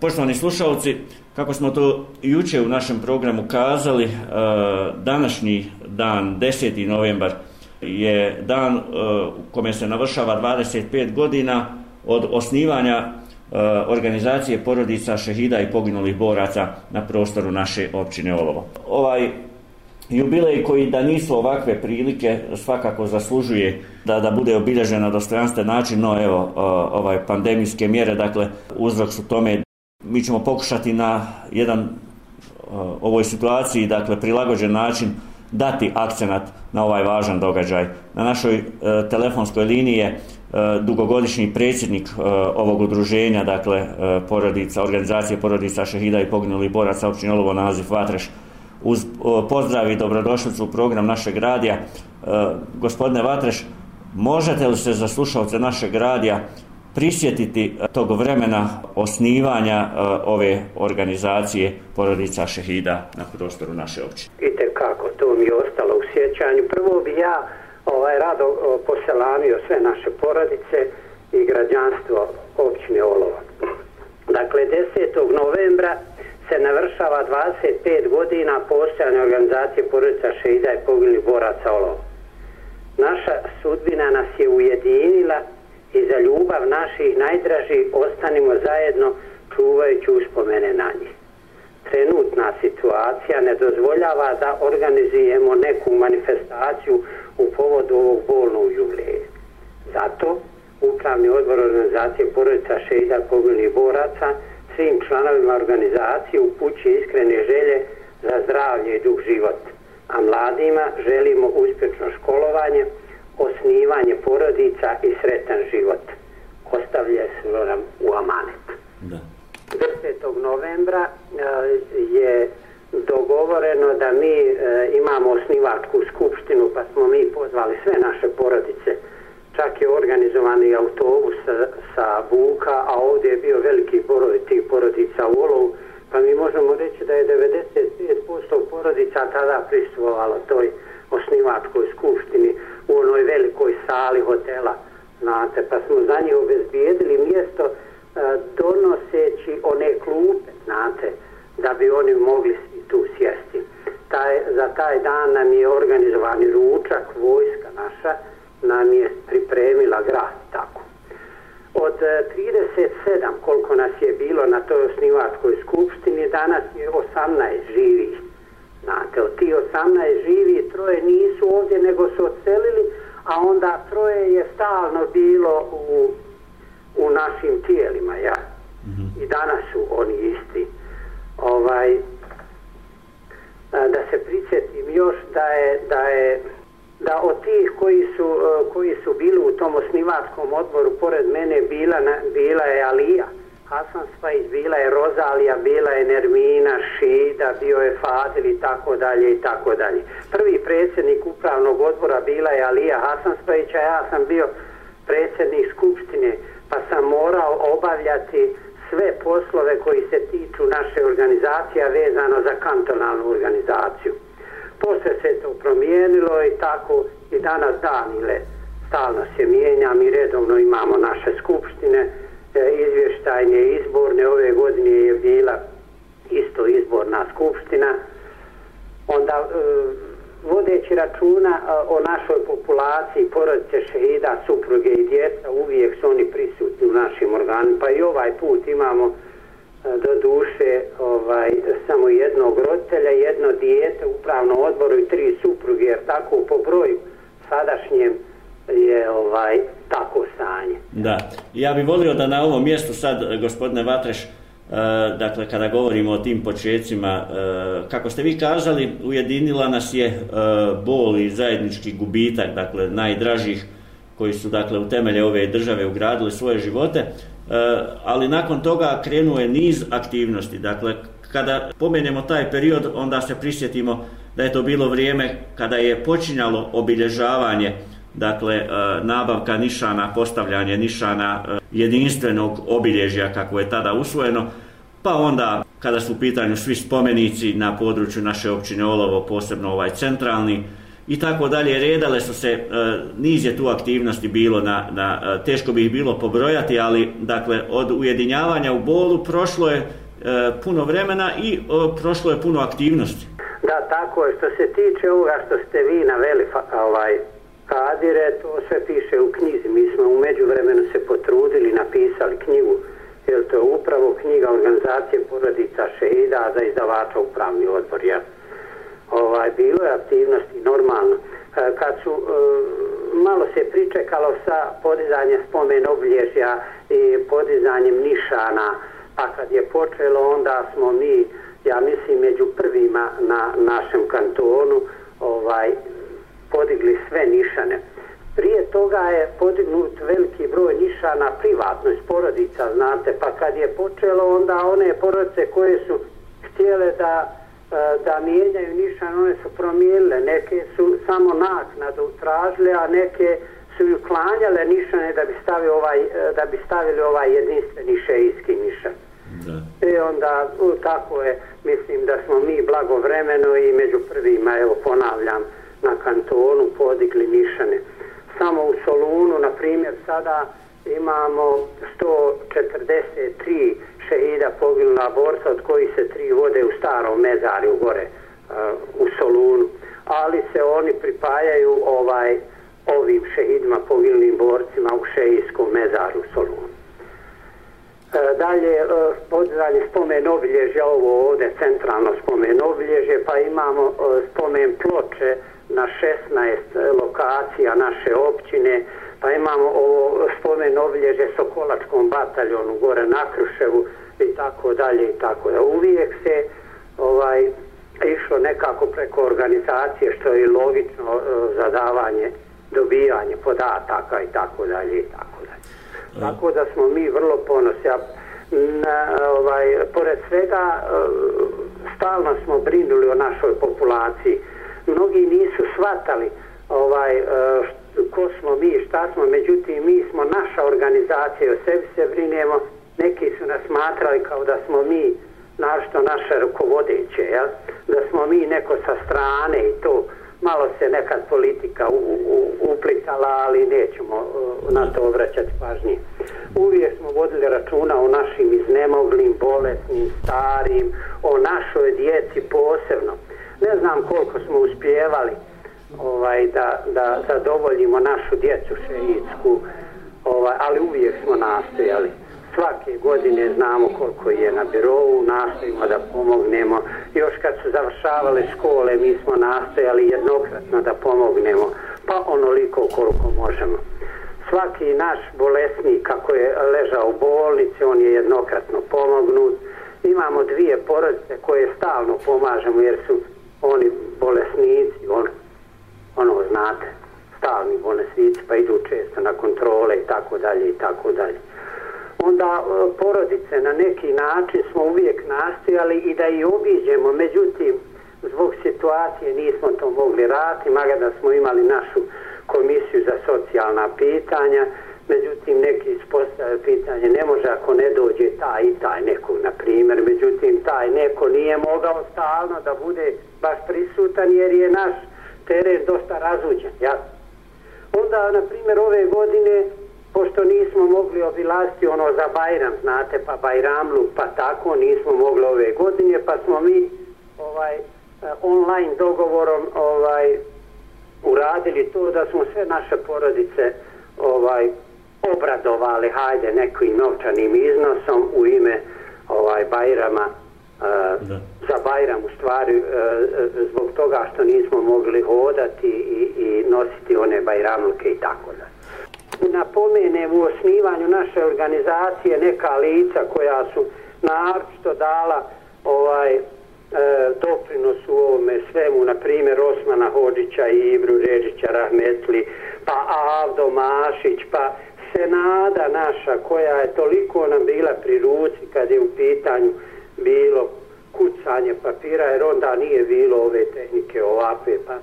Poštovani slušalci, kako smo to juče u našem programu kazali, e, današnji dan, 10. novembar, je dan e, u kome se navršava 25 godina od osnivanja e, organizacije porodica šehida i poginulih boraca na prostoru naše općine Olovo. Ovaj jubilej koji da nisu ovakve prilike svakako zaslužuje da da bude obilježen na dostojanstven način, no evo ovaj pandemijske mjere, dakle uzrok su tome mi ćemo pokušati na jedan e, ovoj situaciji, dakle prilagođen način dati akcenat na ovaj važan događaj. Na našoj e, telefonskoj liniji je e, dugogodišnji predsjednik e, ovog udruženja, dakle e, porodica, organizacije porodica šehida i poginuli boraca općine Olovo naziv Vatreš. Uz e, pozdrav i dobrodošlicu u program našeg radija. E, gospodine Vatreš, možete li se za slušalce našeg radija prisjetiti eh, tog vremena osnivanja eh, ove organizacije porodica šehida na prostoru naše općine. Ite kako, to mi je ostalo u sjećanju. Prvo bi ja ovaj, rado eh, poselamio sve naše porodice i građanstvo općine Olova. Dakle, 10. novembra se navršava 25 godina postojanja organizacije porodica šehida i pogilni boraca Olova. Naša sudbina nas je ujedinila i za ljubav naših najdražih ostanimo zajedno čuvajući uspomene na njih. Trenutna situacija ne dozvoljava da organizujemo neku manifestaciju u povodu ovog bolnog jubileja. Zato Upravni odbor organizacije porodica šeida pogiblih boraca svim članovima organizacije upućuje iskrene želje za zdravlje i dug život. A mladima želimo uspješno školovanje, osnivanje porodica i sretan život. Ostavlja se nam u amanet. Da. 10. novembra e, je dogovoreno da mi e, imamo osnivačku skupštinu pa smo mi pozvali sve naše porodice čak je organizovani autobus sa, sa Buka a ovdje je bio veliki broj tih porodica u Olovu pa mi možemo reći da je 95% porodica tada pristovalo toj osnivačkoj skupštini u onoj velikoj sali hotela, znate, pa smo za nje obezbijedili mjesto e, donoseći one klupe, znate, da bi oni mogli tu sjesti. Taj, za taj dan nam je organizovani ručak, vojska naša, nam je pripremila grad, tako. Od e, 37 koliko nas je bilo na toj osnivačkoj skupštini, danas je 18 živih Znate, od ti 18 živi, troje nisu ovdje, nego su odselili, a onda troje je stalno bilo u, u našim tijelima, ja. Mm -hmm. I danas su oni isti. Ovaj, da se prisjetim još da je, da je da od tih koji su, koji su bili u tom osnivačkom odboru pored mene bila, bila je Alija. Hasan Spajić, bila je Rozalija, bila je Nermina, Šida, bio je Fadil i tako dalje i tako dalje. Prvi predsjednik upravnog odbora bila je Alija Hasan ja sam bio predsjednik skupštine, pa sam morao obavljati sve poslove koji se tiču naše organizacije vezano za kantonalnu organizaciju. Posle se to promijenilo i tako i danas danile. stalno se mijenja, mi redovno imamo naše skupštine, E, izvještajne izborne ove godine je bila isto izborna skupština onda e, vodeći računa e, o našoj populaciji porodice šehida, supruge i djeca uvijek su oni prisutni u našim organima pa i ovaj put imamo e, do duše ovaj, samo jednog roditelja, jedno dijete u pravnom odboru i tri supruge jer tako po broju sadašnjem je ovaj. Da, ja bih volio da na ovom mjestu sad, eh, gospodine Vatreš, e, dakle, kada govorimo o tim početcima, e, eh, kako ste vi kazali, ujedinila nas je e, bol i zajednički gubitak, dakle, najdražih koji su, dakle, u temelje ove države ugradili svoje živote, ali nakon toga krenuo je niz aktivnosti, dakle, kada pomenemo taj period, onda se prisjetimo da je to bilo vrijeme kada je počinjalo obilježavanje dakle e, nabavka nišana, postavljanje nišana e, jedinstvenog obilježja kako je tada usvojeno, pa onda kada su u pitanju svi spomenici na području naše općine Olovo, posebno ovaj centralni, i tako dalje. Redale su se, e, niz je tu aktivnosti bilo, na, na, teško bi ih bilo pobrojati, ali dakle od ujedinjavanja u bolu prošlo je puno vremena i prošlo je puno aktivnosti. Da, tako je. Što se tiče ovoga što ste vi naveli, ovaj, Kadire, to sve piše u knjizi. Mi smo u međuvremenu se potrudili, napisali knjigu, jer to je upravo knjiga organizacije porodica Šeida za izdavača upravni odbor. Ja. Ovaj, bilo je aktivnosti normalno. E, kad su, e, malo se pričekalo sa podizanjem spomen obilježja i podizanjem nišana, pa kad je počelo, onda smo mi, ja mislim, među prvima na našem kantonu, ovaj, podigli sve nišane. Prije toga je podignut veliki broj nišana privatno iz porodica, znate, pa kad je počelo onda one porodice koje su htjele da e, da mijenjaju nišan, one su promijenile, neke su samo naknadu tražile, a neke su ju klanjale nišane da bi stavili ovaj, e, da bi stavili ovaj jedinstveni šejski nišan. Da. I onda tako je, mislim da smo mi blagovremeno i među prvima, evo ponavljam, na kantonu podigli nišane. Samo u Solunu, na primjer, sada imamo 143 šehida poginula borca, od koji se tri vode u starom mezarju gore eh, u Solunu. Ali se oni pripajaju ovaj ovim šehidima poginulim borcima u šehijskom mezaru u Solunu. E, dalje, e, podizanje spomen obilježja, ovo ovde centralno spomen obilježje, pa imamo e, spomen ploče, na 16 lokacija naše općine, pa imamo ovo spomen obilježe Sokolačkom bataljonu gore na Kruševu i tako dalje i tako da uvijek se ovaj išlo nekako preko organizacije što je logično uh, zadavanje dobijanje podataka i tako dalje i tako dalje. Mm. Tako da smo mi vrlo ponosni. Na, ovaj, pored svega stalno smo brinuli o našoj populaciji mnogi nisu shvatali ovaj, e, ko smo mi, šta smo, međutim mi smo naša organizacija, o sebi se brinemo, neki su nas smatrali kao da smo mi našto naše rukovodeće, ja? da smo mi neko sa strane i to malo se nekad politika u, u, uplitala, ali nećemo uh, na to obraćati pažnje. Uvijek smo vodili računa o našim iznemoglim, bolesnim, starim, o našoj djeci posebno ne znam koliko smo uspjevali ovaj, da, da zadovoljimo našu djecu šeitsku, ovaj, ali uvijek smo nastojali. Svake godine znamo koliko je na birovu, nastojimo da pomognemo. Još kad su završavale škole, mi smo nastojali jednokratno da pomognemo, pa onoliko koliko možemo. Svaki naš bolesnik, kako je ležao u bolnici, on je jednokratno pomognut. Imamo dvije porodice koje stalno pomažemo jer su oni bolesnici, on, ono znate, stalni bolesnici pa idu često na kontrole i tako dalje i tako dalje. Onda e, porodice na neki način smo uvijek nastojali i da i obiđemo, međutim, zbog situacije nismo to mogli raditi, maga da smo imali našu komisiju za socijalna pitanja, međutim neki ispostavljaju pitanje ne može ako ne dođe taj i taj neko na primjer međutim taj neko nije mogao stalno da bude baš prisutan jer je naš teren dosta razuđen ja? onda na primjer ove godine pošto nismo mogli obilaziti ono za Bajram znate pa Bajramlu pa tako nismo mogli ove godine pa smo mi ovaj eh, online dogovorom ovaj uradili to da smo sve naše porodice ovaj obradovali, hajde, nekim novčanim iznosom u ime ovaj Bajrama, uh, za Bajram u stvari, uh, zbog toga što nismo mogli hodati i, i nositi one Bajramluke i tako da. Napomenem u osnivanju naše organizacije neka lica koja su naročito dala ovaj, e, doprinos u ovome svemu, na primjer Osmana Hođića i Ibru Ređića Rahmetli, pa Avdo Mašić, pa senada naša koja je toliko nam bila pri ruci kad je u pitanju bilo kucanje papira jer onda nije bilo ove tehnike ovakve pa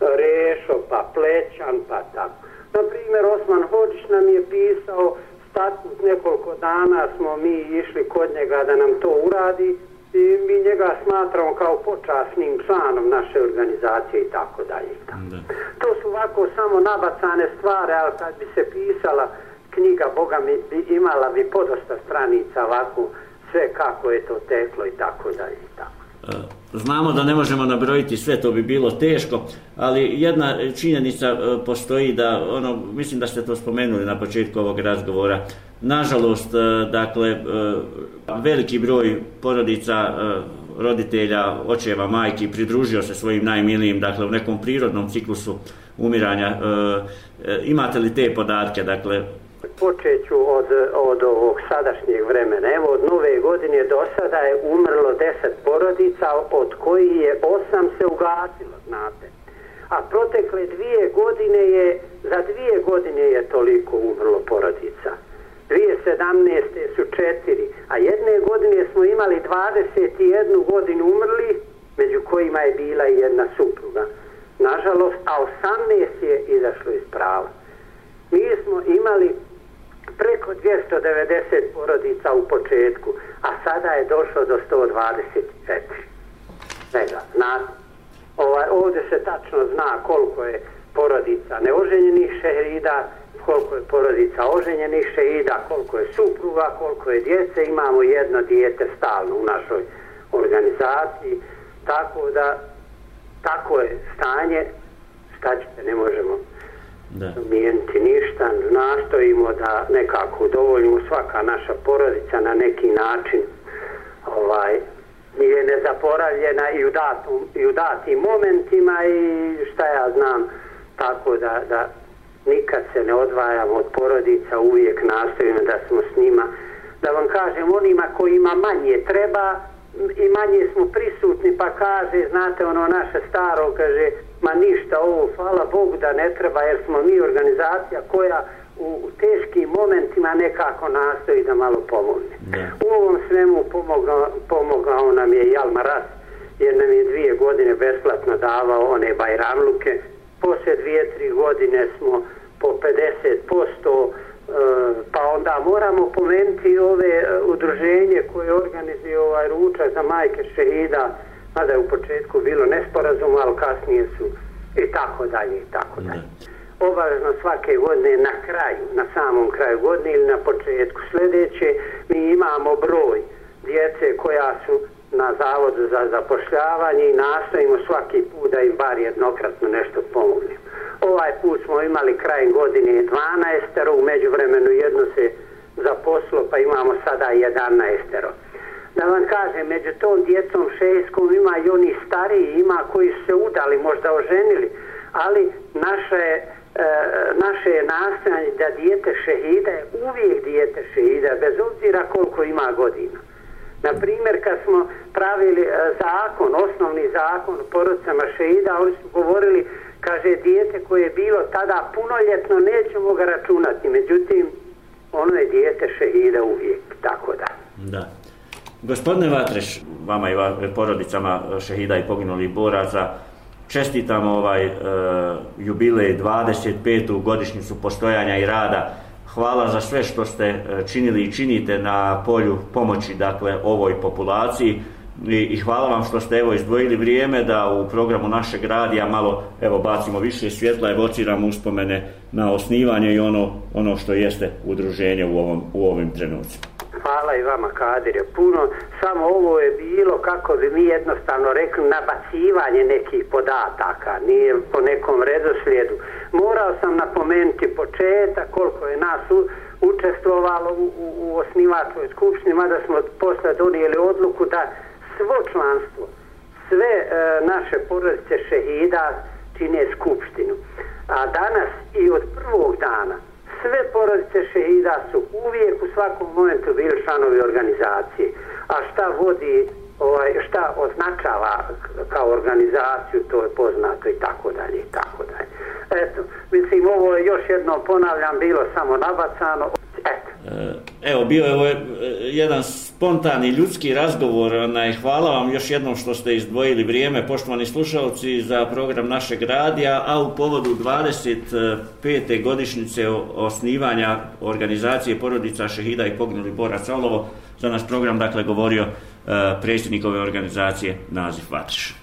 rešo pa plećan pa tako. Na primjer Osman Hođić nam je pisao statut nekoliko dana smo mi išli kod njega da nam to uradi i mi njega smatramo kao počasnim članom naše organizacije i tako dalje. To su ovako samo nabacane stvari, ali kad bi se pisala knjiga Boga mi bi imala bi podosta stranica ovako sve kako je to teklo i tako dalje i tako. E, znamo da ne možemo nabrojiti sve, to bi bilo teško, ali jedna činjenica e, postoji da, ono, mislim da ste to spomenuli na početku ovog razgovora, nažalost, e, dakle, veliki broj porodica, roditelja, očeva, majki pridružio se svojim najmilijim, dakle, u nekom prirodnom ciklusu umiranja. Imate li te podatke, dakle, počeću od, od ovog sadašnjeg vremena. Evo, od nove godine do sada je umrlo deset porodica, od kojih je osam se ugasilo, znate. A protekle dvije godine je, za dvije godine je toliko umrlo porodica. 2017. su četiri, a jedne godine smo imali 21 godinu umrli, među kojima je bila i jedna supruga. Nažalost, a 18 je izašlo iz prava. Mi smo imali preko 290 porodica u početku, a sada je došlo do 124. Svega, na, ovaj, ovdje se tačno zna koliko je porodica neoženjenih šehida, koliko je porodica oženjenih šehida, koliko je supruga, koliko je djece, imamo jedno dijete stalno u našoj organizaciji, tako da tako je stanje, šta ćete, ne možemo da. mijeniti ništa, nastojimo da nekako udovoljimo svaka naša porodica na neki način ovaj, je nezaporavljena i u, datum, i u datim momentima i šta ja znam, tako da, da nikad se ne odvajamo od porodica, uvijek nastojimo da smo s njima. Da vam kažem, onima kojima manje treba i manje smo prisutni, pa kaže, znate, ono naše staro, kaže, ma ništa ovo, hvala Bogu da ne treba jer smo mi organizacija koja u teškim momentima nekako nastoji da malo pomogne. Da. U ovom svemu pomogao, pomogao nam je Jalma Ras jer nam je dvije godine besplatno davao one bajramluke. Poslije dvije, tri godine smo po 50% e, pa onda moramo pomenuti ove e, udruženje koje organizuje ovaj ručak za majke šehida mada je u početku bilo nesporazum, ali kasnije su i tako dalje i tako dalje. Obavezno svake godine na kraju, na samom kraju godine ili na početku sljedeće, mi imamo broj djece koja su na zavodu za zapošljavanje i nastojimo svaki put da im bar jednokratno nešto pomognemo. Ovaj put smo imali kraj godine 12, u međuvremenu jedno se zaposlo pa imamo sada 11 da vam kažem, među tom djecom šejskom ima i oni stariji, ima koji su se udali, možda oženili, ali naše, e, naše je nastojanje da dijete šehida je uvijek dijete šehida, bez obzira koliko ima godina. Na primjer, kad smo pravili e, zakon, osnovni zakon o porodcama šehida, oni su govorili, kaže, dijete koje je bilo tada punoljetno, nećemo ga računati, međutim, ono je dijete šehida uvijek, tako da. Da. Gospodine Vatreš, vama i porodicama e, šehida i poginulih boraca, čestitamo ovaj e, jubilej 25. godišnjicu postojanja i rada. Hvala za sve što ste e, činili i činite na polju pomoći dakle ovoj populaciji i, i hvala vam što ste evo izdvojili vrijeme da u programu našeg radija malo evo bacimo više svjetla evociramo uspomene na osnivanje i ono ono što jeste udruženje u ovom u ovim trenucima. Hvala i vama, Kadir. Puno, samo ovo je bilo, kako bi mi jednostavno rekli, nabacivanje nekih podataka, nije po nekom redoslijedu. Morao sam napomenuti početak, koliko je nas u, učestvovalo u, u, u osnivačkoj skupštini, mada smo posle donijeli odluku da svo članstvo, sve e, naše porodice šehida čine skupštinu. A danas i od prvog dana, sve porodice šehida su uvijek u svakom momentu bili članovi organizacije. A šta vodi, ovaj, šta označava kao organizaciju, to je poznato i tako dalje i tako dalje. Eto, mislim, ovo je još jedno ponavljam, bilo samo nabacano. Eto. E, evo, bio je e, jedan spontani ljudski razgovor. Onaj, hvala vam još jednom što ste izdvojili vrijeme, poštovani slušalci, za program našeg radija, a u povodu 25. godišnjice osnivanja organizacije porodica Šehida i Pognuli Borac Olovo, za naš program, dakle, govorio eh, predsjednik ove organizacije Nazif Vatriš.